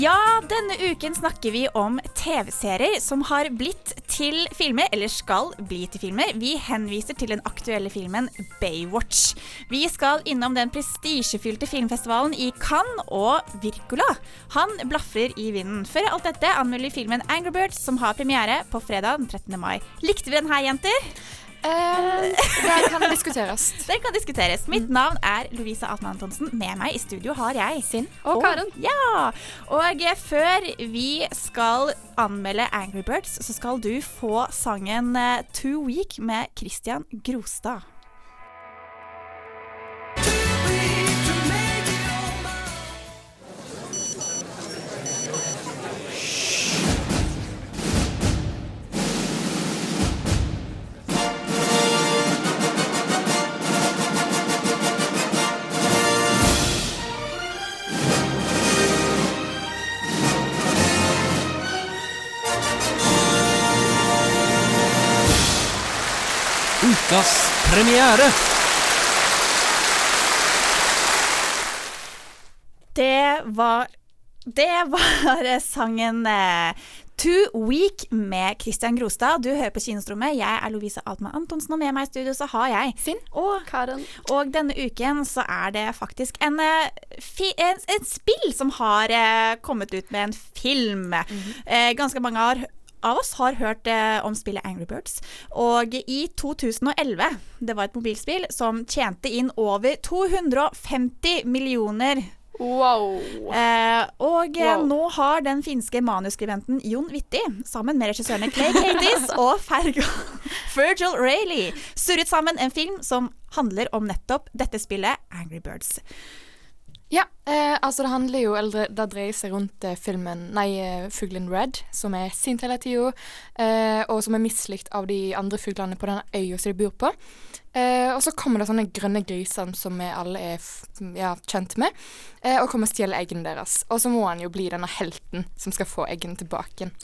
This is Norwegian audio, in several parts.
Ja, denne uken snakker vi om TV-serier som har blitt til filmer, eller skal bli til filmer. Vi henviser til den aktuelle filmen Baywatch. Vi skal innom den prestisjefylte filmfestivalen i Cannes og Virkola. Han blafrer i vinden. Før alt dette anmelder filmen Angry Birds, som har premiere på fredag den 13. mai. Likte vi den her, jenter? Eh, det kan diskuteres. det kan diskuteres. Mitt navn er Lovisa Atman Antonsen. Med meg i studio har jeg Sinn Og Karen. Ja. Og eh, før vi skal anmelde Angry Birds, så skal du få sangen Two Week med Christian Grostad. Premiere. Det var Det var sangen eh, Week Weak med Christian Grostad. Du hører på Kinostrommet. Jeg er Lovisa Altmann Antonsen, og med meg i studio så har jeg Finn. Og Karen. Og denne uken så er det faktisk en, eh, fi, en, en spill som har eh, kommet ut med en film. eh, ganske mange har, av oss har hørt eh, om spillet Angry Birds. Og i 2011, det var et mobilspill som tjente inn over 250 millioner Wow. Eh, og eh, Wow. nå har den finske manuskribenten Jon Witti, sammen med regissørene Clay Cadis og Fergal Virgil Rayleigh, surret sammen en film som handler om nettopp dette spillet, Angry Birds. Ja, eh, altså det handler jo eller det dreier seg rundt eh, filmen Nei, eh, fuglen Red, som er sint hele tida, eh, og som er mislikt av de andre fuglene på den øya som de bor på. Eh, og så kommer det sånne grønne griser som vi alle er ja, kjent med, eh, og kommer og stjeler eggene deres. Og så må han jo bli denne helten som skal få eggene tilbake igjen.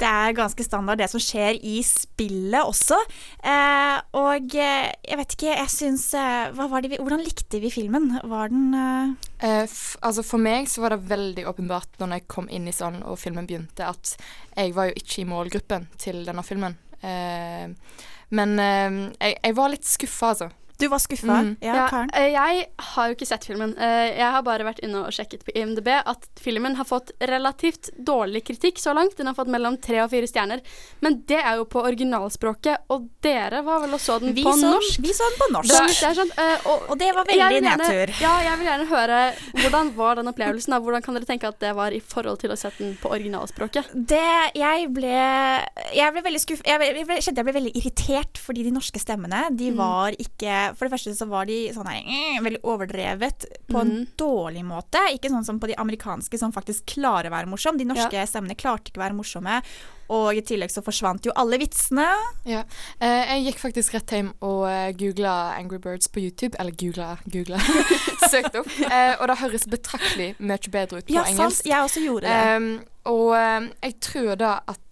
Det er ganske standard det som skjer i spillet også. Eh, og eh, jeg vet ikke, jeg syns eh, Hvordan likte vi filmen? Var den eh, Eh, f altså For meg så var det veldig åpenbart når jeg kom inn i sånn og filmen begynte, at jeg var jo ikke i målgruppen til denne filmen. Eh, men jeg, jeg var litt skuffa, altså. Du var skuffa? Mm. Ja, Ja, Karen? eh, jeg har jo ikke sett filmen. Eh, Jeg har bare vært inne og sjekket på IMDb at filmen har fått relativt dårlig kritikk så langt. Den har fått mellom tre og fire stjerner. Men det er jo på originalspråket, og dere var vel og så den Vi på så, norsk? vi så den på norsk. Er sånn, eh, og, Og det var veldig nedtur. Ja, jeg vil gjerne høre hvordan var den opplevelsen. Da? Hvordan kan dere tenke at det var i forhold til å sette den på originalspråket? Det Jeg ble Jeg ble veldig skuffet. Jeg, ble, jeg ble, kjente jeg ble veldig irritert fordi de norske stemmene, de var ikke For det første så var de sånn her mm, veldig overdrevet på en Mhm. dårlig måte. Ikke sånn som på de amerikanske som faktisk klarer å være morsom. De norske stemmene klarte ikke å være morsomme. Og i tillegg så forsvant jo alle vitsene. Ja. Eh, jeg gikk faktisk rett hjem og uh, googla Angry Birds på YouTube. Eller googla, googla. Søkte opp. Eh, og det høres betraktelig mye bedre ut på Ja, sant. Jeg også gjorde det. Um, og jeg tror da at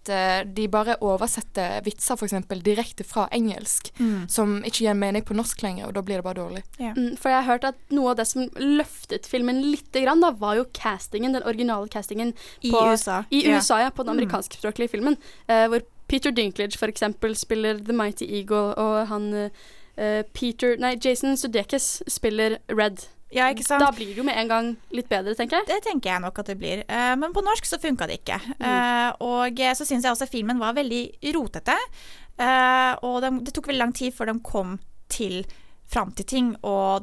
de bare oversetter vitser eksempel direkte fra engelsk, Mm. som ikke gir mening på norsk lenger, og da blir det bare dårlig. Mm, for jeg har hørt at noe av det som løftet filmen litt, grann, da, var jo castingen, den originale castingen I USA. I USA, ja, på den amerikanskspråklige filmen. Eh, hvor Peter Dinklage eksempel spiller The Mighty Eagle, og han eh, Peter Nei, Jason Sudeikis spiller Red. Ja? Da blir det jo med en gang litt bedre, tenker jeg. Det tenker jeg nok at det blir. Eh, men på norsk så funka det ikke. Eh, og så syns jeg også filmen var veldig rotete. Eh, og de, det tok veldig lang tid før de kom til fram til ting,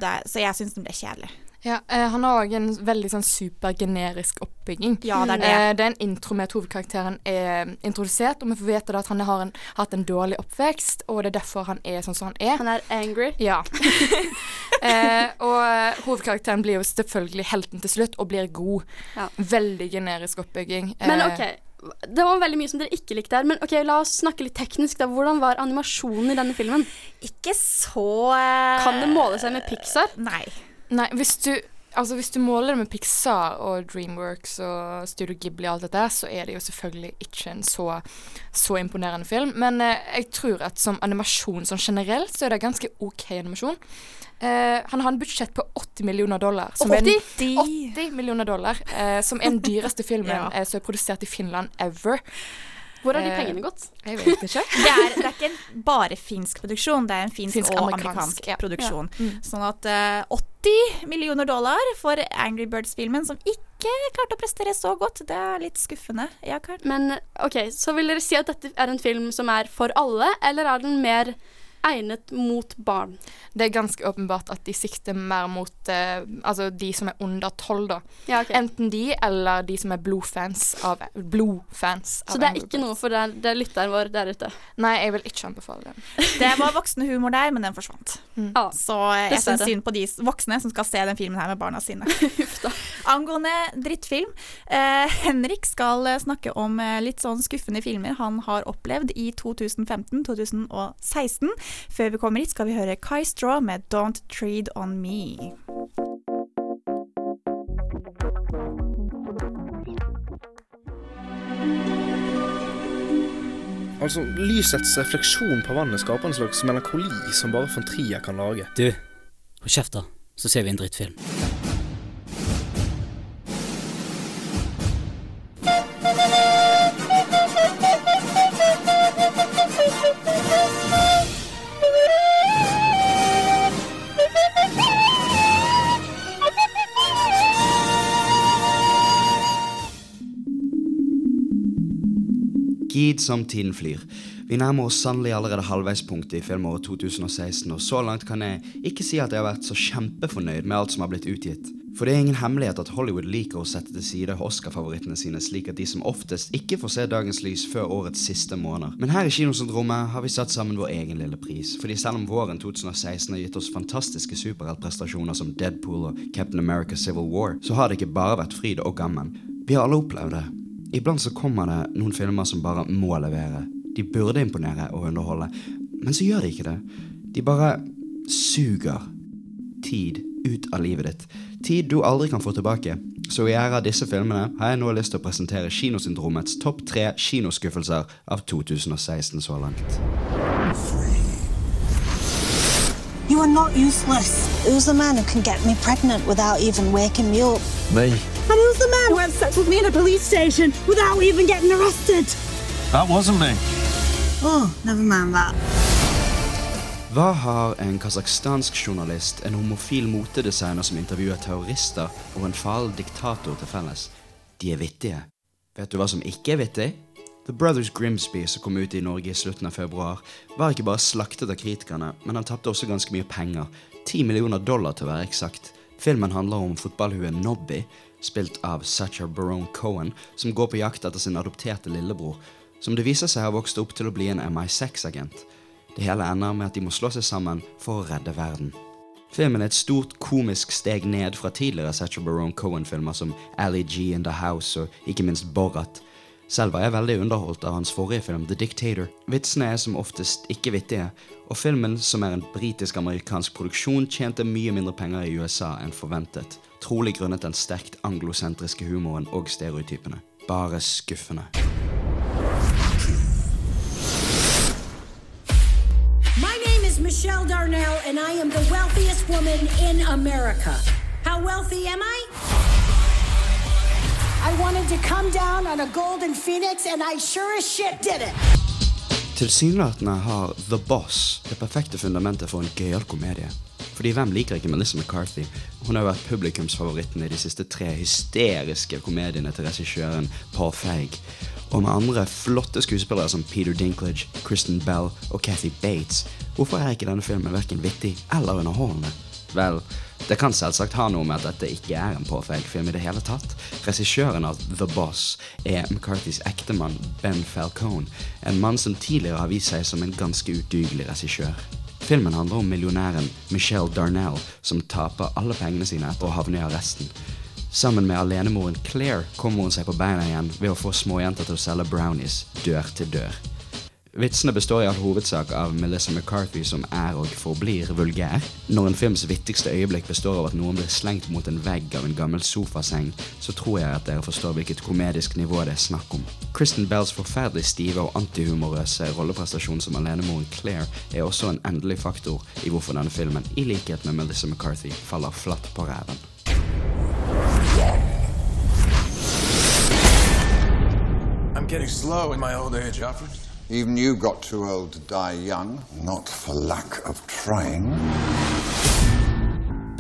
det, så jeg syns den ble kjedelig. Ja, eh, Han har òg en veldig sånn supergenerisk oppbygging. Ja, det er det. Eh, det er en intro med at hovedkarakteren er introdusert, og vi får vite at han har en, hatt en dårlig oppvekst, og det er derfor han er sånn som han er. Han er angry. Ja. eh, og eh, hovedkarakteren blir jo selvfølgelig helten til slutt, og blir god. Ja. Veldig generisk oppbygging. Men Eh, OK. Det var veldig mye som dere ikke likte her. Men ok, la oss snakke litt teknisk. da. Hvordan var animasjonen i denne filmen? Ikke så eh, Kan det måle seg med Pixar? Nei. Nei, hvis du Altså Hvis du måler det med Pixar og Dreamworks og Studio Ghibli og alt dette, så er det jo selvfølgelig ikke en så, så imponerende film. Men eh, jeg tror at som animasjon sånn generelt, så er det ganske OK animasjon. Eh, han har en budsjett på 80 millioner dollar. Som 80? En, 80? 80 millioner dollar, eh, som er den dyreste filmen Ja. eh, som er produsert i Finland ever. Hvor har de Eh, pengene gått? Jeg vet ikke. Det er, det er ikke en bare finsk produksjon, det er en finsk, og Finsk-amerikansk, amerikansk ja. produksjon. Sånn at uh, 80 millioner dollar for Angry Birds-filmen, som ikke klarte å prestere så godt, det er litt skuffende. Ja, Karen? Men OK, så vil dere si at dette er en film som er for alle, eller er den mer egnet mot barn? Det er ganske åpenbart at de sikter mer mot eh, altså de som er under tolv, da. Ja, ok. Enten de eller de som er blodfans av Blodfans av Så det er ikke noe for den, det er lytteren vår der ute? Nei, jeg vil ikke anbefale den. Det var voksenhumor der, men den forsvant. Ja. Så eh, jeg syns synd på de voksne som skal se den filmen her med barna sine. Angående drittfilm. Eh, Henrik skal eh, snakke om eh, litt sånn skuffende filmer han har opplevd i 2015-2016. Før vi kommer hit, skal vi høre Kai Straw med 'Don't Tread On Me'. Altså, Lysets refleksjon på vannet skaper en slags melankoli som bare von Trier kan lage. Du, hold kjeft da, så ser vi en drittfilm. Gid som tiden flyr. Vi nærmer oss sannelig allerede halvveispunktet i filmåret 2016, og så langt kan jeg ikke si at jeg har vært så kjempefornøyd med alt som har blitt utgitt. For det er ingen hemmelighet at Hollywood liker å sette til side Oscar-favorittene sine, slik at de som oftest ikke får se dagens lys før årets siste måneder. Men her i Kinosyndromet har vi satt sammen vår egen lille pris, fordi selv om våren 2016 har gitt oss fantastiske superheltprestasjoner som Deadpool og Captain America Civil War, så har det ikke bare vært fryd og gammen. Vi har alle opplevd det. Iblant så kommer det noen filmer som bare må levere. De burde imponere og underholde, men så gjør de ikke det. De bare suger tid ut av livet ditt. Tid du aldri kan få tilbake. Så i ære av disse filmene har jeg nå lyst til å presentere Kinosyndromets topp tre kinoskuffelser av 2016 så langt. You are not useless. Who's the man who can get me pregnant without even waking me up? Me. And who's the man who had sex with me in a police station without even getting arrested? That wasn't me. Oh, never mind that. Hva har en kasakhstansk journalist, en homofil motedesigner som intervjuer terrorister, og en falen diktator til felles? De er vittige. Vet du hva som ikke er vittig? The Brothers Grimsby, som kom ut i Norge i slutten av februar, var ikke bare slaktet av kritikerne, men han tapte også ganske mye penger. 10 millioner dollar til å være eksakt. Filmen handler om fotballhuen Nobby, spilt av Sacha Baron Cohen, som går på jakt etter sin adopterte lillebror, som det viser seg har vokst opp til å bli en MI6-agent. Det hele ender med at de må slå seg sammen for å redde verden. Filmen er et stort komisk steg ned fra tidligere Sacha Baron Cohen-filmer som Ali G in The House og ikke minst Borat. Selv var jeg veldig underholdt av hans forrige film The Dictator. Vitsene er som oftest ikke vittige, og filmen, som er en britisk-amerikansk produksjon, tjente mye mindre penger i USA enn forventet. Trolig grunnet den sterkt anglosentriske humoren og stereotypene. Bare skuffende. My name is Michelle Darnell, and I am the wealthiest woman in America. How wealthy am I? I wanted to come down on a golden phoenix, and I sure as shit did it. Tilsynelatende har The Boss det perfekte fundamentet for en gøyal komedie. Fordi hvem liker ikke Melissa McCarthy? Hun har vært publikumsfavoritten i de siste tre hysteriske komediene til regissøren Paul Feig. Og med andre flotte skuespillere som Peter Dinklage, Kristen Bell og Kathy Bates. Hvorfor er ikke denne filmen verken vittig eller underholdende? Vel, Det kan selvsagt ha noe med at dette ikke er en påfeilfilm i det hele tatt. Regissøren av The Boss er McCarthys ektemann Ben Falcone, en mann som tidligere har vist seg som en ganske udugelig regissør. Filmen handler om millionæren Michelle Darnell, som taper alle pengene sine etter å havne i arresten. Sammen med alenemoren Claire kommer hun seg på beina igjen ved å få småjenter til å selge brownies dør til dør. Vitsene består i all hovedsak av Melissa McCarthy som er og forblir vulgær. Når en films vittigste øyeblikk består av at noen blir slengt mot en vegg av en gammel sofaseng, så tror jeg at dere forstår hvilket komedisk nivå det er snakk om. Kristen Bells forferdelig stive og antihumorøse rolleprestasjon som alenemoren Claire er også en endelig faktor i hvorfor denne filmen, i likhet med Melissa McCarthy, faller flatt på ræven. I'm getting slow in my old age, Alfred. Even you got too old to die young, not for lack of trying.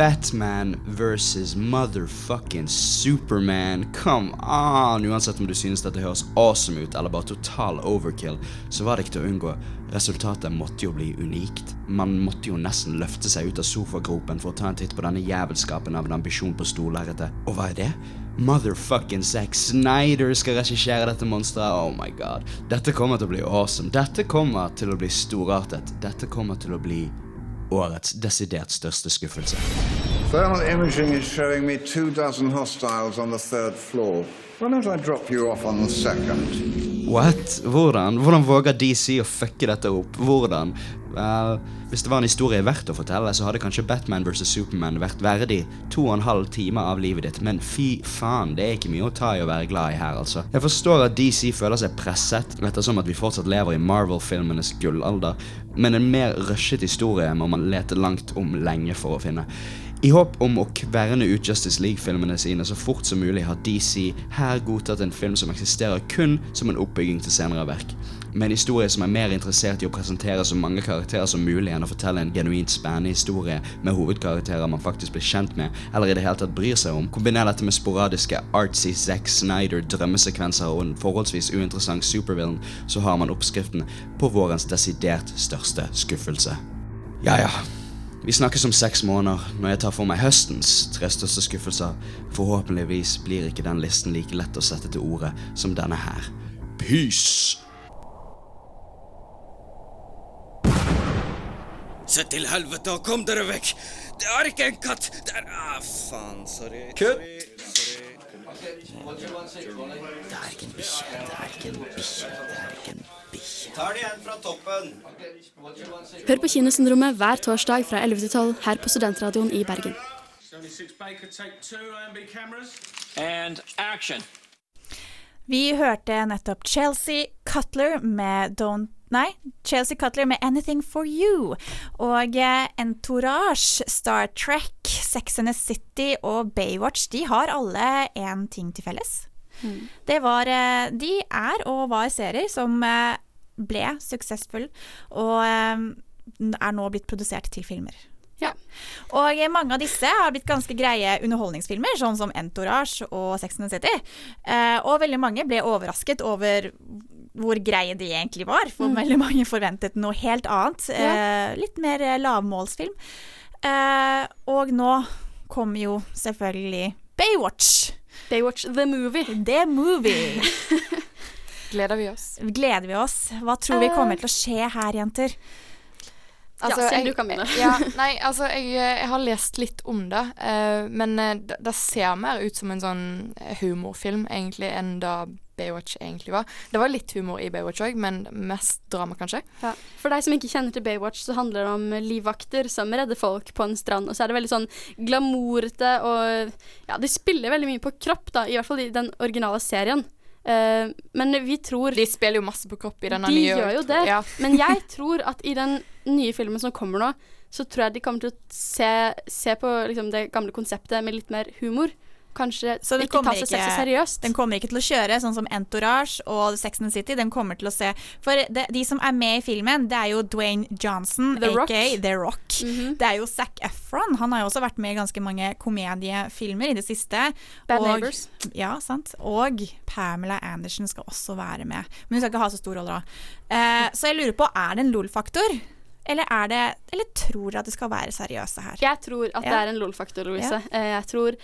Batman versus motherfucking Superman. Come on! Uansett om du synes dette høres awesome ut eller bare total overkill, så var det ikke til å unngå. Resultatet måtte jo bli unikt. Man måtte jo nesten løfte seg ut av sofagropen for å ta en titt på denne jævelskapen av en ambisjon på storlerretet. Og hva er det? Motherfucking Zack Snyder skal regissere dette monsteret. Oh my god. Dette kommer til å bli awesome. Dette kommer til å bli storartet. Dette kommer til å bli årets desidert største skuffelse. Thermal imaging is showing me two dozen hostiles on the third floor. Why don't I drop you off on the second? What? Hvordan? Hvordan våger DC å fucke dette opp? Hvordan? Vel, hvis det var en historie verdt å fortelle, så hadde kanskje Batman vs. Superman vært verdig to og en halv time av livet ditt, men fy faen, det er ikke mye å ta i å være glad i her, altså. Jeg forstår at DC føler seg presset, ettersom at vi fortsatt lever i Marvel-filmenes gullalder, men en mer rushet historie må man lete langt om lenge for å finne. I håp om å kverne ut Justice League-filmene sine så fort som mulig, har DC her godtatt en film som eksisterer kun som en oppbygging til senere verk. Med en historie som er mer interessert i å presentere så mange karakterer som mulig enn å fortelle en genuint spennende historie med hovedkarakterer man faktisk blir kjent med, eller i det hele tatt bryr seg om. Kombiner dette med sporadiske artsy Zack Snyder drømmesekvenser og en forholdsvis uinteressant supervillain, så har man oppskriften på vårens desidert største skuffelse. Ja ja. Vi snakkes om seks måneder, når jeg tar for meg høstens tre største skuffelser. Forhåpentligvis blir ikke den listen like lett å sette til orde som denne her. Peace! Se til helvete og kom dere vekk! Det er ikke en katt! Det er Ah, faen. Sorry. Kutt! Det er ikke en bikkje. Det er ikke en bikkje. Det er ikke en bikkje. Tar det igjen fra toppen. Hør på Kinosyndromet hver torsdag fra 11 til 12 her på Studentradioen i Bergen. And action. Vi hørte nettopp Chelsea Cutler med Don't Nei, Chelsea Cutler med 'Anything for You'. Og eh, Entourage, Star Trek, Sex and the City og Baywatch de har alle én ting til felles. Det var eh, De er og var serier som eh, ble suksessfulle, og er nå blitt produsert til filmer. Ja. Og mange av disse har blitt ganske greie underholdningsfilmer, sånn som Entourage og Sex and the City. Eh, og veldig mange ble overrasket over hvor greie de egentlig var, for Mm. veldig mange forventet noe helt annet. Ja. Eh, litt mer eh, lavmålsfilm. Og nå kommer jo selvfølgelig Baywatch. Baywatch the movie. The movie. Gleder vi oss? Gleder vi oss? Hva tror vi kommer til å skje her, jenter? Ja, Sten, du kan begynne. ja, nei, altså, jeg, jeg har lest litt om det, Uh, men eh, det, det ser mer ut som en sånn humorfilm, egentlig, enn da Baywatch egentlig var. Det var litt humor i Baywatch òg, men mest drama, kanskje. Ja. For deg som ikke kjenner til Baywatch, så handler det om livvakter som redder folk på en strand. Og så er det veldig sånn glamourete og Ja, de spiller veldig mye på kropp, da, i hvert fall i den originale serien. Eh, men vi tror De spiller jo masse på kropp i denne de nye gjør jo det. Ja. Men jeg tror at i den nye filmen som kommer nå, så tror jeg de kommer til å se, se på liksom, det gamle konseptet med litt mer humor. Kanskje Så ikke ta seg selv så seriøst. Den kommer ikke til å kjøre sånn som Entourage og Sex and City. Den kommer til å se For det, de som er med i filmen, det er jo Dwayne Johnson, The Rock. The Rock. Mhm. Det er jo Zac Efron. Han har jo også vært med i ganske mange komediefilmer i det siste. Bad og, Neighbors. Ja, sant. Og Pamela Andersen skal også være med. Men hun skal ikke ha så stor rolle da. Eh, så jeg lurer på, er det en LOL-faktor? Eller, er det, eller tror at det skal være seriøse her? Jeg tror at det er en LOL-faktor, Louise. Ja. Eh, Jeg tror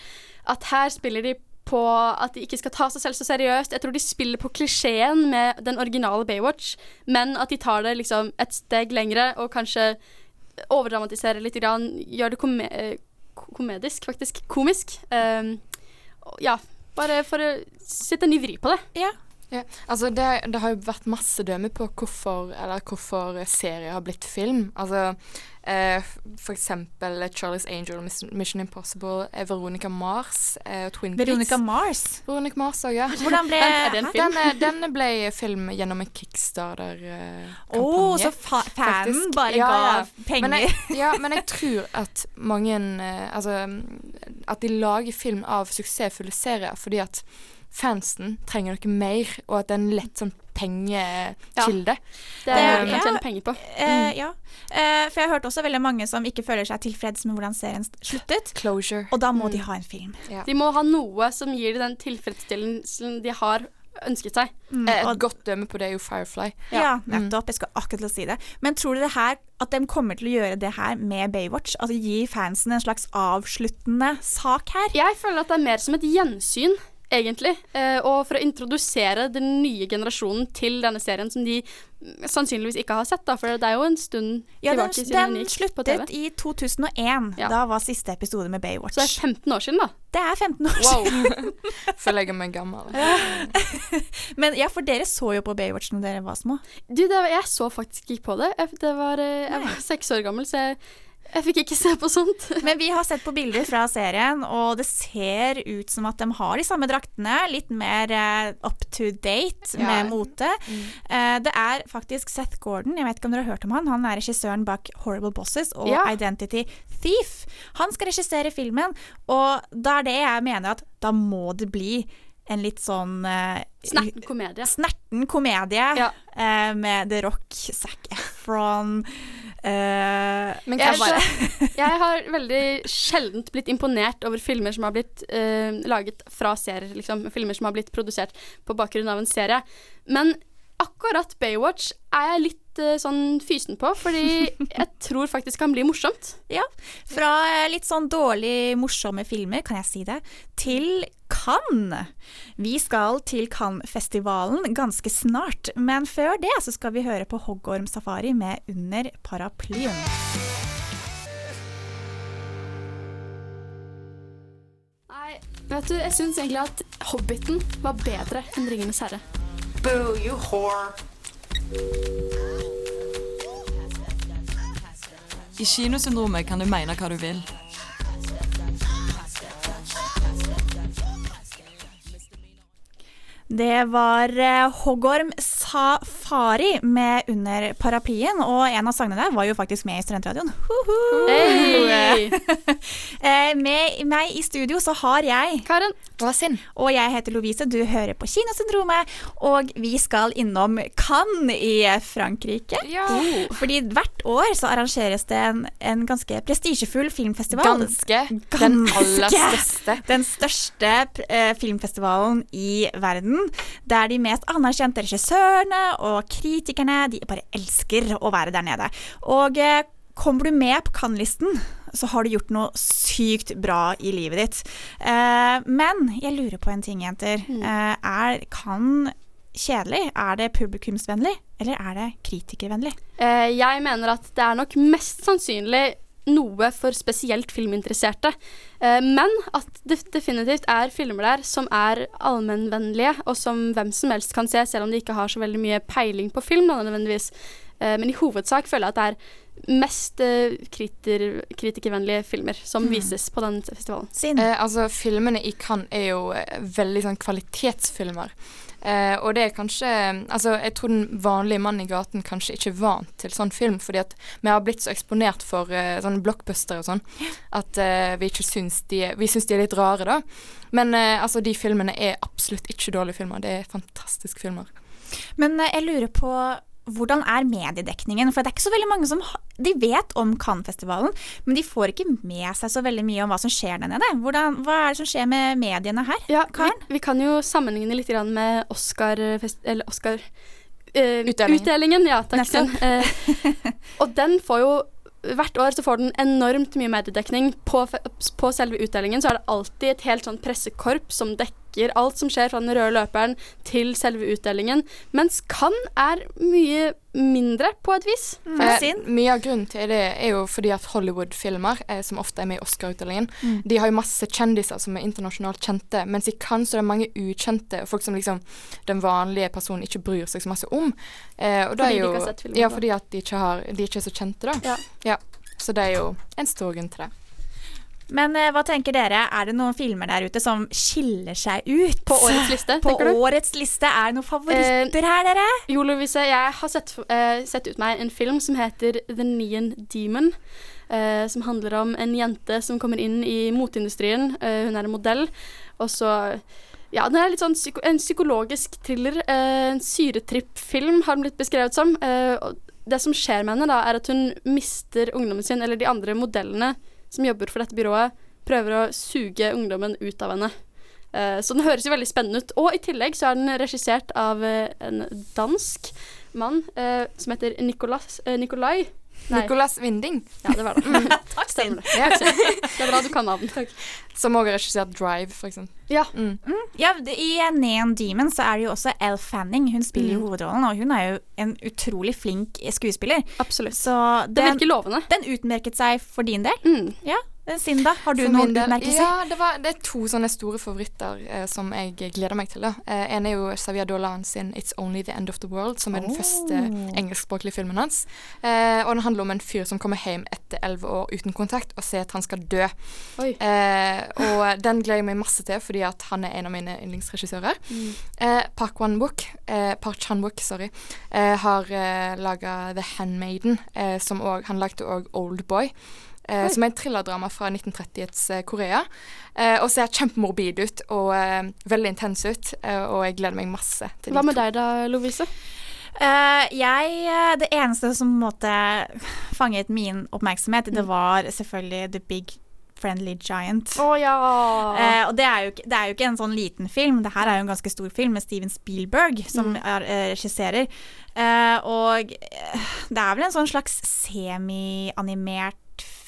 at her spiller de på at de ikke skal ta seg selv så seriøst. Jeg tror de spiller på klisjeen med den originale Baywatch, men at de tar det liksom et steg lengre og kanskje overdramatiserer litt, grann, gjør det kome eh, komedisk, faktisk. Komisk. Um, ja, bare for å sette en ny vri på det. Ja. Ja, altså det, det har jo vært masse dømmer på hvorfor, eller hvorfor serier har blitt film. Altså eh, for eksempel Charlie's Angel, Mission Impossible, eh, Veronica Mars, eh, Twin Peaks. Veronica Mars? Veronica Mars også, ja. Hvordan ble- Er det en film? Den, eh, den ble film gjennom en Kickstarter-kampanje. Å, så fa fanen bare ga penger. Men jeg, ja, men jeg tror at mange eh, Altså at de lager film av suksessfulle serier fordi at fansen trenger noe mer, og at det er en lett sånn pengekilde. Det er noe du kan tjene penger på. Eh, ja. Eh, for jeg har hørt også veldig mange som ikke føler seg tilfreds med hvordan serien sluttet. Closure. Og da må de ha en film. De må ha noe som gir dem den tilfredsstillelsen de har ønsket seg. Mm, Eh, Et godt dømme på det er jo Firefly. Ja, nettopp. Jeg skal akkurat til å si det. Men tror dere her at de kommer til å gjøre det her med Baywatch? Altså gi fansen en slags avsluttende sak her? Jeg føler at det er mer som et gjensyn, egentlig. Eh, og for å introdusere den nye generasjonen til denne serien, som de mm, sannsynligvis ikke har sett, da. For det er jo en stund Ja, den, siden den den gikk på TV. sluttet i 2001. Da var siste episode med Baywatch. Så det er 15 år siden, da. Det er 15 år Wow. siden. Føler jeg meg gammel. Men ja, for dere så jo på Baywatch når dere var små. Du, det, var- jeg så faktisk ikke på det. Jeg, det var, eh, jeg var seks år gammel, så jeg, jeg fikk ikke se på sånt. Men vi har sett på bilder fra serien, og det ser ut som at de har de samme draktene. Litt mer uh, up to date Ja. med mote. Uh, det er faktisk Seth Gordon, jeg vet ikke om dere har hørt om han. Han er regissøren bak Horrible Bosses og Ja. Identity Thief. Han skal regissere filmen, og da er det jeg mener at da må det bli en litt sånn uh, Snerten komedie. Snerten komedie eh, med The Rock, Zac Efron Men jeg, jeg har veldig sjeldent blitt imponert over filmer som har blitt uh, laget fra serier. Liksom. Filmer som har blitt produsert på bakgrunn av en serie. Men akkurat Baywatch er jeg litt eh, sånn fysen på, fordi jeg tror faktisk kan bli morsomt. Ja. Fra eh, litt sånn dårlig morsomme filmer, kan jeg si det, til Cannes. Vi skal til Cannes-festivalen ganske snart, men før det så skal vi høre på Hoggorm Safari med Under paraplyen. Nei, vet du, jeg syns egentlig at Hobbiten var bedre enn Ringenes herre. Boo, you whore. I kinosyndromet kan du mene hva du vil. Det var eh, Hoggorm Safari med Under paraplyen, og en av sangene der var jo faktisk med i Studentradioen. Hey. Eh, med meg i studio så har jeg Karen. Og jeg heter Lovise, du hører på Kinosyndromet, og vi skal innom Cannes i Frankrike. Oh. Fordi hvert år så arrangeres det en, en ganske prestisjefull filmfestival. Ganske. Den aller største. Den største eh, filmfestivalen i verden. Der de mest anerkjente regissørene og kritikerne de bare elsker å være der nede. Og eh, kommer du med på Cannes-listen, så har du gjort noe sykt bra i livet ditt. Eh, men jeg lurer på en ting, jenter. Eh, er Cannes kjedelig? Er det publikumsvennlig, eller er det kritikervennlig? Eh, jeg mener at det er nok mest sannsynlig noe for spesielt filminteresserte. Eh, men at det definitivt er filmer der som er allmennvennlige, og som hvem som helst kan se, selv om de ikke har så veldig mye peiling på film. Nødvendigvis. Eh, men i hovedsak føler jeg at det er mest eh, kriter, kritikervennlige filmer som Mm. vises på den festivalen. Eh, altså, filmene i Cannes er jo eh, veldig sånn kvalitetsfilmer. Eh, og det er kanskje Altså, jeg tror den vanlige mannen i gaten kanskje ikke er vant til sånn film, fordi at vi har blitt så eksponert for eh, sånne blockbustere og sånn, at eh, vi ikke syns de Vi syns de er litt rare, da. Men eh, altså, de filmene er absolutt ikke dårlige filmer. Det er fantastiske filmer. Men eh, jeg lurer på hvordan er mediedekningen? For det er ikke så veldig mange som De vet om Cannes-festivalen, men de får ikke med seg så veldig mye om hva som skjer der nede. Hvordan, hva er det som skjer med mediene her? Ja, vi, vi kan jo sammenligne litt med Oscar, fest, eller Oscar eh, Utdelingen. utdelingen. Ja, takk. Eh, og den får jo Hvert år så får den enormt mye mediedekning. På, på selve utdelingen så er det alltid et helt sånn pressekorps som dekker alt som skjer fra den røde løperen til selve utdelingen. Mens Cannes er mye mindre, på et vis. Eh, mye av grunnen til det er jo fordi at Hollywood-filmer, eh, som ofte er med i Oscar-utdelingen, Mm. de har jo masse kjendiser som er internasjonalt kjente, mens i Cannes så er det mange ukjente, og folk som liksom den vanlige personen ikke bryr seg så masse om. Eh, og det Fordi er de ikke har sett filmen, Ja, fordi at de ikke, har, de ikke er så kjente, da. Ja. Så det er jo en stor grunn til det. Men eh, hva tenker dere? Er det noen filmer der ute som skiller seg ut? På årets liste, På tenker du? årets liste. Er det noen favoritter her, dere? Jo, Lovise, jeg har sett, eh, sett ut meg en film som heter The Neon Demon. eh, som handler om en jente som kommer inn i moteindustrien. Eh, hun er en modell. Og så Ja, den er litt sånn psyko en psykologisk thriller. eh, en syretripp-film har den blitt beskrevet som. Eh, det som skjer med henne, da, er at hun mister ungdommen sin, eller de andre modellene som jobber for dette byrået, prøver å suge ungdommen ut av henne. Eh, så den høres jo veldig spennende ut. Og i tillegg så er den regissert av eh, en dansk mann eh, som heter Nicolas, Nikolai. Nicolas Winding. Ja, det var det. Takk, Stemmer det. Det er bra du kan navn. Som også har regissert Drive, for eksempel. Ja. Mm. Ja, det- I Neon Demon så er det jo også Elle Fanning. Hun spiller jo Mm. hovedrollen, og hun er jo en utrolig flink skuespiller. Absolutt. Så Det virker lovende. den utmerket seg for din del. Mm. Ja. Sinda, har du noen utmerkelser? Ja, det, var, det er to sånne store favoritter eh, som jeg gleder meg til. Da. Eh, en er jo Xavier Dolan sin 'It's Only The End of the World', som er den Oh. første engelskspråklige filmen hans. Eh, og den handler om en fyr som kommer hjem etter elleve år uten kontakt og ser at han skal dø. Eh, og den gleder jeg meg masse til, fordi at han er en av mine yndlingsregissører. Mm. Eh, Park Chan-wook eh, Park Chan-wook, sorry, eh, har eh, laga The Handmaiden, eh, som også, Han lagde òg Oldboy. Eh, Oi. som er en thrillerdrama fra 1930-ets eh, Korea. Eh, og ser kjempemorbid ut og eh, veldig intens ut. Eh, og jeg gleder meg masse til Hva de med deg da, Lovise? Uh, jeg, eh, det eneste som måtte fanget min oppmerksomhet, det var selvfølgelig The Big Friendly Giant. Oh, ja! uh, og det er, jo, det er jo ikke en sånn liten film, det her er jo en ganske stor film med Steven Spielberg som Mm. er, eh, regisserer. Eh, og eh, det er vel en sånn slags semi-animert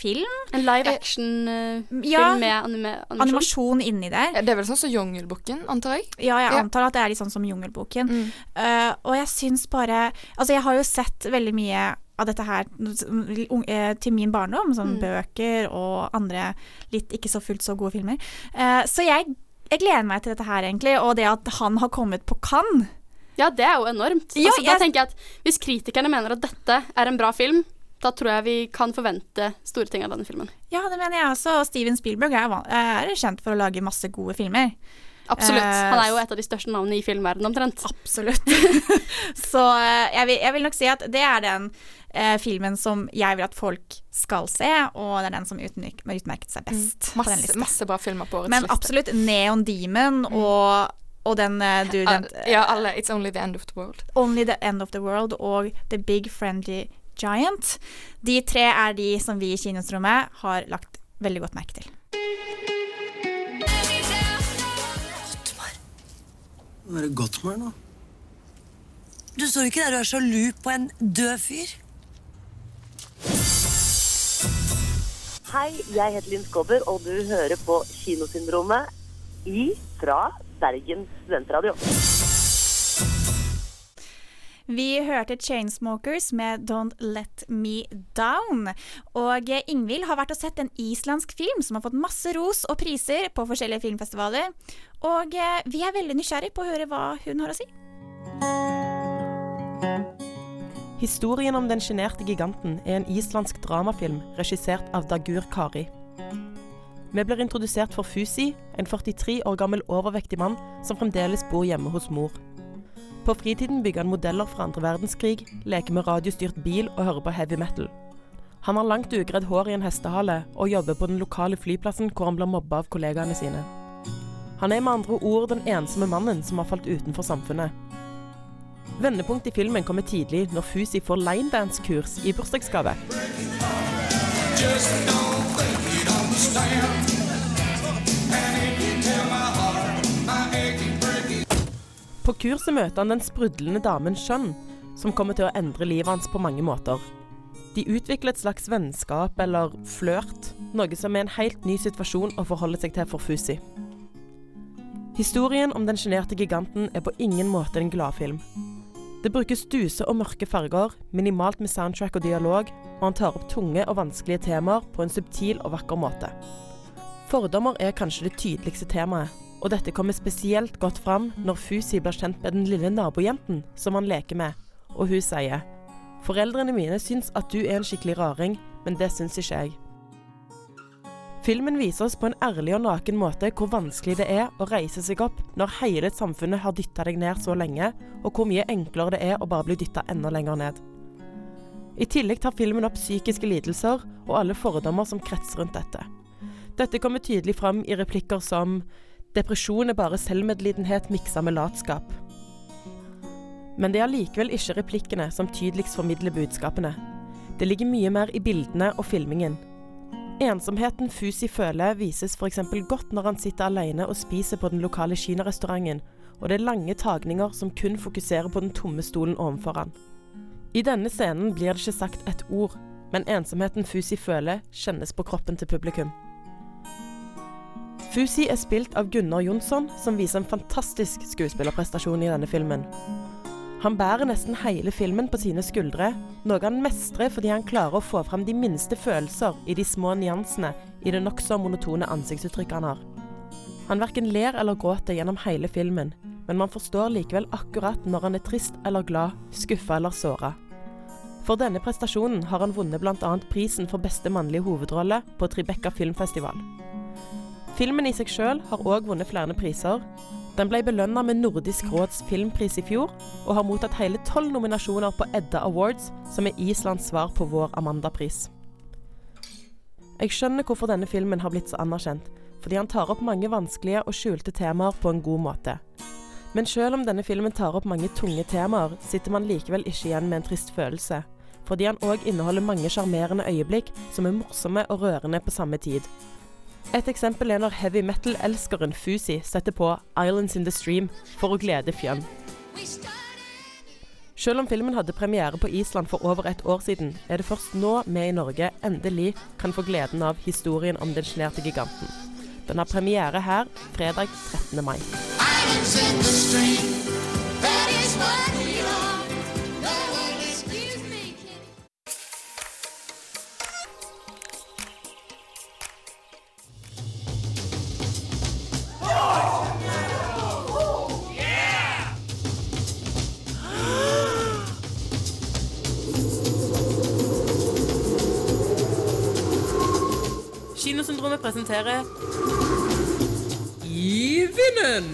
film? En live action-film ja, med anime animasjon? Animasjon inni der. Ja, det er vel sånn som Jungelboken, antar jeg? Ja, jeg Ja. antar at det er litt sånn som Jungelboken. Mm. Uh, og jeg syns bare Altså, jeg har jo sett veldig mye av dette her eh, til min barndom, sånn Mm. bøker og andre litt ikke så fullt så gode filmer. Uh, så jeg, jeg gleder meg til dette her, egentlig, og det at han har kommet på Cannes. Ja, det er jo enormt. Ja, altså, Da tenker jeg at Hvis kritikerne mener at dette er en bra film, da tror jeg vi kan forvente store ting av denne filmen. Ja, det mener jeg også. Steven Spielberg er, er kjent for å lage masse gode filmer. Absolutt. Eh, Han er jo et av de største navnene i filmverdenen omtrent. Absolutt. så eh, jeg vil, jeg vil nok si at det er den eh, filmen som jeg vil at folk skal se, og det er den som utmerk, utmerket seg best. på den Masse, masse bra filmer på årets Men liste. absolutt Neon Demon og, og den eh, du nevnte Ja, alle. It's Only The End of the World. Only the End of the World og The Big Friendly Giant. De tre er de som vi i Kinosrommet har lagt veldig godt merke til. Nå er det Gottmar nå. Du står ikke der og er sjalu på en død fyr. Hei, jeg heter Linn Skåber, og du hører på Kinosyndromet i fra Bergen studentradio. Vi hørte Chainsmokers med Don't Let Me Down. Og Ingvild har vært og sett en islandsk film som har fått masse ros og priser på forskjellige filmfestivaler. Og eh, vi er veldig nysgjerrig på å høre hva hun har å si. Historien om den sjenerte giganten er en islandsk dramafilm regissert av Dagur Kari. Vi blir introdusert for Fusi, en 43 år gammel overvektig mann som fremdeles bor hjemme hos mor. På fritiden bygger han modeller fra andre verdenskrig, leker med radiostyrt bil og hører på heavy metal. Han har langt ugredd hår i en hestehale og jobber på den lokale flyplassen hvor han blir mobba av kollegaene sine. Han er med andre ord den ensomme mannen som har falt utenfor samfunnet. Vendepunkt i filmen kommer tidlig når Fusi får linedance-kurs i bursdagsgave. På kurset møter han den sprudlende damen Shun, som kommer til å endre livet hans på mange måter. De utvikler et slags vennskap eller flørt, noe som er en helt ny situasjon å forholde seg til for Fusi. Historien om den sjenerte giganten er på ingen måte en gladfilm. Det brukes duse og mørke farger, minimalt med soundtrack og dialog, og han tar opp tunge og vanskelige temaer på en subtil og vakker måte. Fordommer er kanskje det tydeligste temaet, og dette kommer spesielt godt fram når Fusi blir kjent med den lille nabojenten som han leker med, og hun sier Foreldrene mine syns at du er en skikkelig raring, men det syns ikke jeg. Filmen viser oss på en ærlig og naken måte hvor vanskelig det er å reise seg opp når hele samfunnet har dytta deg ned så lenge, og hvor mye enklere det er å bare bli dytta enda lenger ned. I tillegg tar filmen opp psykiske lidelser og alle fordommer som kretser rundt dette. Dette kommer tydelig fram i replikker som 'depresjon er bare selvmedlidenhet miksa med latskap'. Men det er likevel ikke replikkene som tydeligst formidler budskapene. Det ligger mye mer i bildene og filmingen. Ensomheten Fusi føler, vises f.eks. godt når han sitter alene og spiser på den lokale kinarestauranten, og det er lange tagninger som kun fokuserer på den tomme stolen ovenfor han. I denne scenen blir det ikke sagt et ord, men ensomheten Fusi føler, kjennes på kroppen til publikum. Fusi er spilt av Gunnar Jonsson, som viser en fantastisk skuespillerprestasjon i denne filmen. Han bærer nesten hele filmen på sine skuldre, noe han mestrer fordi han klarer å få fram de minste følelser i de små nyansene i det nokså monotone ansiktsuttrykket han har. Han verken ler eller gråter gjennom hele filmen, men man forstår likevel akkurat når han er trist eller glad, skuffa eller såra. For denne prestasjonen har han vunnet bl.a. prisen for beste mannlige hovedrolle på Tribeca filmfestival. Filmen i seg sjøl har òg vunnet flere priser. Den ble belønna med Nordisk råds filmpris i fjor, og har mottatt hele tolv nominasjoner på Edda Awards, som er Islands svar på vår Amanda-pris. Jeg skjønner hvorfor denne filmen har blitt så anerkjent, fordi han tar opp mange vanskelige og skjulte temaer på en god måte. Men selv om denne filmen tar opp mange tunge temaer, sitter man likevel ikke igjen med en trist følelse, fordi han òg inneholder mange sjarmerende øyeblikk som er morsomme og rørende på samme tid. Et eksempel er når heavy metal-elskeren Fusi setter på 'Islands in the Stream' for å glede Fjønn. Selv om filmen hadde premiere på Island for over et år siden, er det først nå vi i Norge endelig kan få gleden av historien om den sjenerte giganten. Den har premiere her fredag 13. mai. Kinosyndromet presenterer I vinden!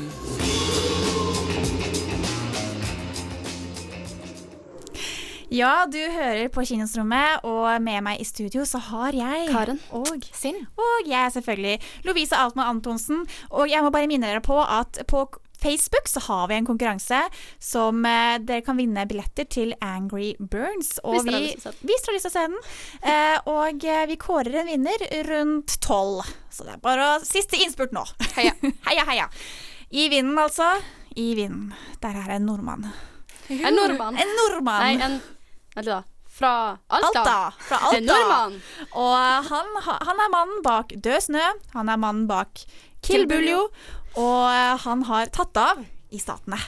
Ja, du hører på Kinosrommet, og med meg i studio så har jeg Karen. Og Sinn. Og jeg er selvfølgelig Lovise Altmann Antonsen. Og jeg må bare minne dere på at på Facebook så har vi en konkurranse som eh, dere kan vinne billetter til Angry Burns. Og vi, vi, har lyst til å se den. Eh, og eh, vi kårer en vinner rundt tolv. Så det er bare å Siste innspurt nå. Heia. heia, heia. I vinden, altså. I vinden. Der er en nordmann. En nordmann. En nordmann. Nei, en Vent litt, da. Fra Alta. Alta. Fra Alta. En nordmann. Og han, han er mannen bak Død snø. Han er mannen bak Kill Buljo. Og han har tatt av i Statene.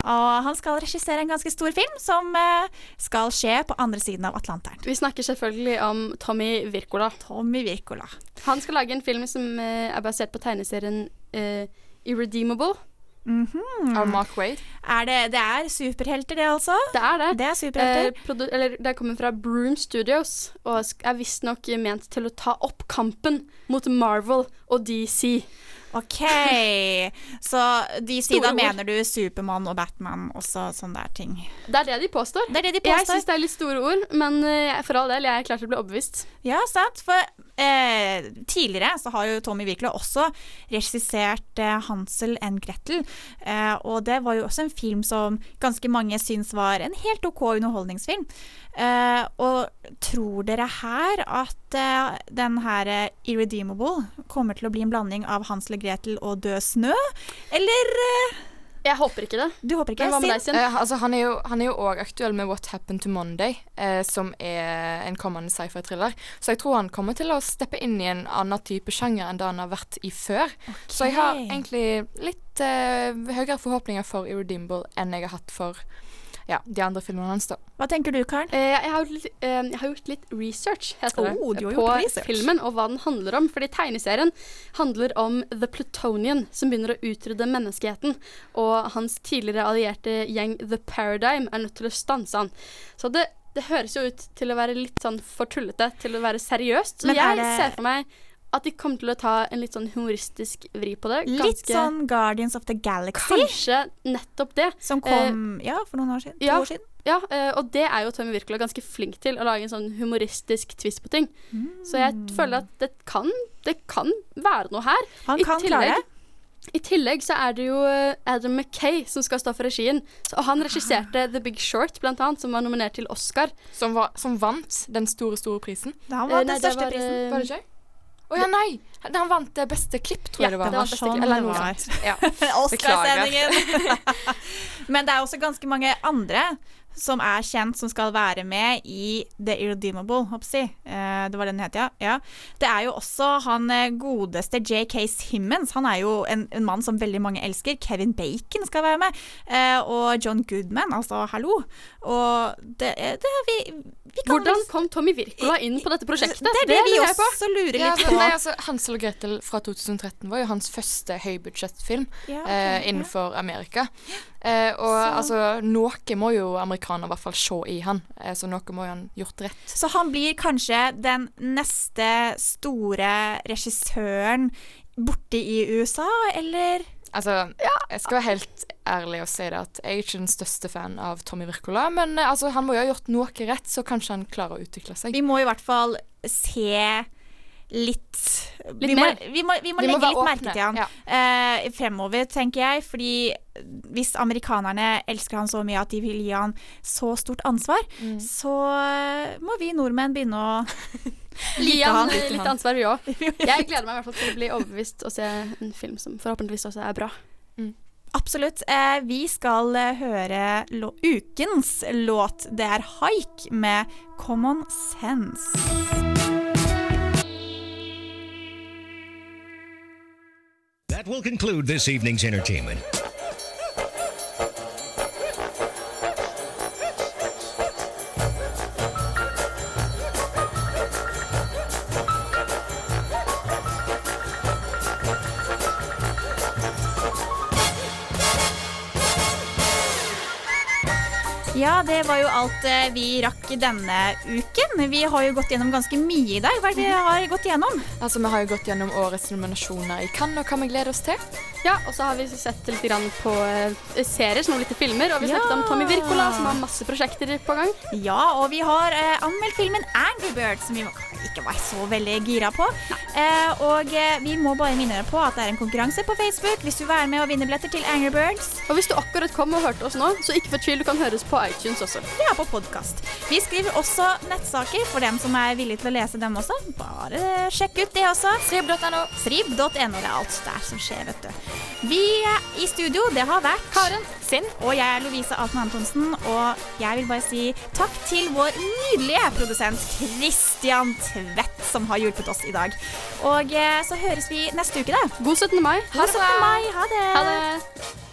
Og han skal regissere en ganske stor film som eh, skal skje på andre siden av Atlanteren. Vi snakker selvfølgelig om Tommy Wirkola. Tommy Wirkola. Han skal lage en film som eh, er basert på tegneserien uh, Irredeemable. Mhm. Av Mark Wade. Er det, det er superhelter, det altså? Det er det. Det er superhelter. Eh, eller, det kommer fra Broom Studios og er visstnok ment til å ta opp kampen mot Marvel og DC. OK. Så de sida mener du Supermann og Batman også sånne der ting? Det er det de påstår. Det det de Jeg påstår. syns det er litt store ord, men eh, for all del, jeg er klar til å bli overbevist. Ja, sant. For eh, tidligere så har jo Tommy Wirkola også regissert eh, Hansel and Gretel. Eh, og det var jo også en film som ganske mange syns var en helt OK underholdningsfilm. Eh, og tror dere her at eh, den her Irredeemable kommer til å bli en blanding av Hansel og Gretel og Død snø? Eller eh, Jeg håper ikke det. Du håper ikke? Men hva med deg, Sinn? Uh, altså, han er jo han òg aktuell med What Happened to Monday, uh, som er en kommende sci-fi-thriller. Så jeg tror han kommer til å steppe inn i en annen type sjanger enn det han har vært i før. Så jeg har egentlig litt uh, høyere forhåpninger for Irredeemable enn jeg har hatt for ja, de andre filmene hans. da. Hva tenker du, Karen? Eh, jeg, har litt, eh, jeg har gjort litt research heter det, Oh, på research. filmen og hva den handler om. Fordi tegneserien handler om The Plutonian, som begynner å utrydde menneskeheten. Og hans tidligere allierte gjeng The Paradigm er nødt til å stanse han. Så det, det høres jo ut til å være litt sånn for tullete til å være seriøst. Så Men jeg det- ser for meg at de kommer til å ta en litt sånn humoristisk vri på det. Litt sånn Guardians of the Galaxy. Kanskje nettopp det. Som kom ja, for noen år siden. To ja, år siden. Ja, eh, og det er jo Tommy Wirkola ganske flink til, å lage en sånn humoristisk twist på ting. Så jeg føler at det kan, det kan være noe her. Han I kan klare det. I tillegg så er det jo eh, Adam Mackay som skal stå for regien. Og han regisserte The Big Short, blant annet, som var nominert til Oscar. Som, var, som vant den store, store prisen. Han Eh, vant nei, den det største var, prisen. eh, Var det ikke? Å ja, nei! Han vant det beste klipp, tror Ja, jeg det var. det var Beste sånn eller noe sånt. Ja. Oscar-sendingen. Men det er også ganske mange andre som er kjent, som skal være med i The Irredeemable, hoppsi. Eh, det var den het, ja. ja. Det er jo også han eh, godeste JK Simmons. Han er jo en, en mann som veldig mange elsker. Kevin Bacon skal være med. Eh, og John Goodman, altså hallo. Og det, det vi, vi kan Hvordan kom Tommy Wirkola inn på dette prosjektet? Det er det vi lurer på. også lurer litt ja, på. nei, altså, Hansel og Gretel fra 2013 var jo hans første høybudsjettfilm Ja, okay, eh, ja. innenfor Amerika. Eh, og Så- altså, noe må jo amerikanerne i hvert fall se i han, eh, så noe må jo han gjort rett. Så han blir kanskje den neste store regissøren borte i USA, eller? Altså, jeg skal være helt ærlig og si det at jeg er ikke den største fan av Tommy Wirkola, men eh, altså, han må jo ha gjort noe rett, så kanskje han klarer å utvikle seg. Vi må i hvert fall se litt Litt vi, må, vi, må, vi må Vi legge litt merke til han ja. eh, fremover, tenker jeg. Fordi hvis amerikanerne elsker han så mye at de vil gi han så stort ansvar, Mm. så eh, må vi nordmenn begynne å Gi han han. litt ansvar, vi òg. Jeg gleder meg i hvert fall til å bli overbevist og se en film som forhåpentligvis også er bra. Absolutt. Eh, vi skal eh, høre ukens låt. Det er Haik med 'Common Sense'. That will conclude this evening's entertainment. Ja, det var jo alt eh, vi rakk denne uken. Vi har jo gått gjennom ganske mye i dag. Hva er det vi har gått gjennom? Altså, Vi har jo gått gjennom årets nominasjoner i Cannes, og hva vi gleder oss til. Ja, og så har vi sett litt grann på som serier, smålite filmer, og vi Ja. snakket om Tommy Wirkola, som har masse prosjekter på gang. Ja, og vi har eh, anmeldt filmen Angry Birds, som vi ikke var så veldig gira på. Eh, og eh, vi må bare minne dere på at det er en konkurranse på Facebook hvis du vil være med og vinne billetter til Angry Birds. Og hvis du akkurat kom og hørte oss nå, så ikke fortvil, du kan høres på iTunes også. Ja, på podkast. Vi skriver også nettsaker for dem som er villige til å lese dem også. Bare sjekk ut det også. Srib.no. Srib.no. Det er alt der som skjer, vet du. Vi er i studio, det har vært Karen. Sinn. Og jeg er Lovise Alten Antonsen. Og jeg vil bare si takk til vår nydelige produsent Christian Tvedt, som har hjulpet oss i dag. Og eh, så høres vi neste uke, da. God 17. mai. God 17. mai. Ha det. Ha det.